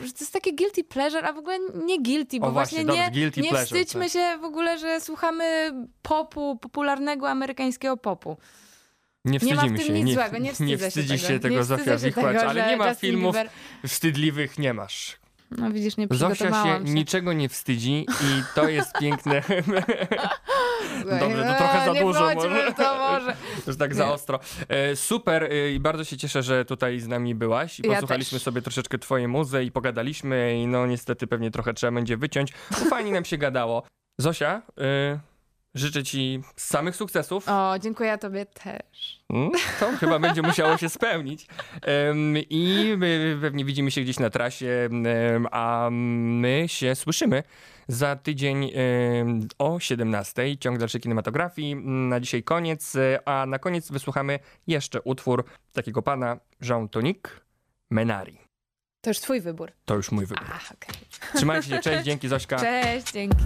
że to jest takie guilty pleasure, a w ogóle nie guilty, bo
O, właśnie,
właśnie,
dobrze,
nie, nie
pleasure,
wstydźmy
tak.
się w ogóle, że słuchamy popu, popularnego amerykańskiego popu.
Nie
Nie ma w
wstydzimy
tym
się.
nic
nie,
złego, nie wstydzę się
wstydzisz
tego.
się tego,
Nie wstydzę się tego,
ale nie ma
Justin
filmów
Bieber-
wstydliwych, nie masz.
No widzisz, nie
Zofia się,
się.
niczego nie wstydzi i to jest piękne. Dobrze, to
no,
trochę za
nie
dużo może.
to może.
Już tak za
Nie.
ostro. E, super e, i bardzo się cieszę, że tutaj z nami byłaś i
Ja
posłuchaliśmy
też.
sobie troszeczkę twojej muzy i pogadaliśmy i no niestety pewnie trochę trzeba będzie wyciąć, bo fajnie nam się gadało. Zosia, e, życzę ci samych sukcesów.
O, dziękuję tobie też.
Mm, To chyba będzie musiało się spełnić. I my pewnie widzimy się gdzieś na trasie, a my się słyszymy za tydzień o 17. Ciąg dalszy kinematografii. Na dzisiaj koniec, a na koniec wysłuchamy jeszcze utwór takiego pana Jean Tonic Menari.
To już twój wybór.
To już mój wybór.
Ach, okej.
Trzymajcie się, cześć, dzięki Zośka.
Cześć, dzięki.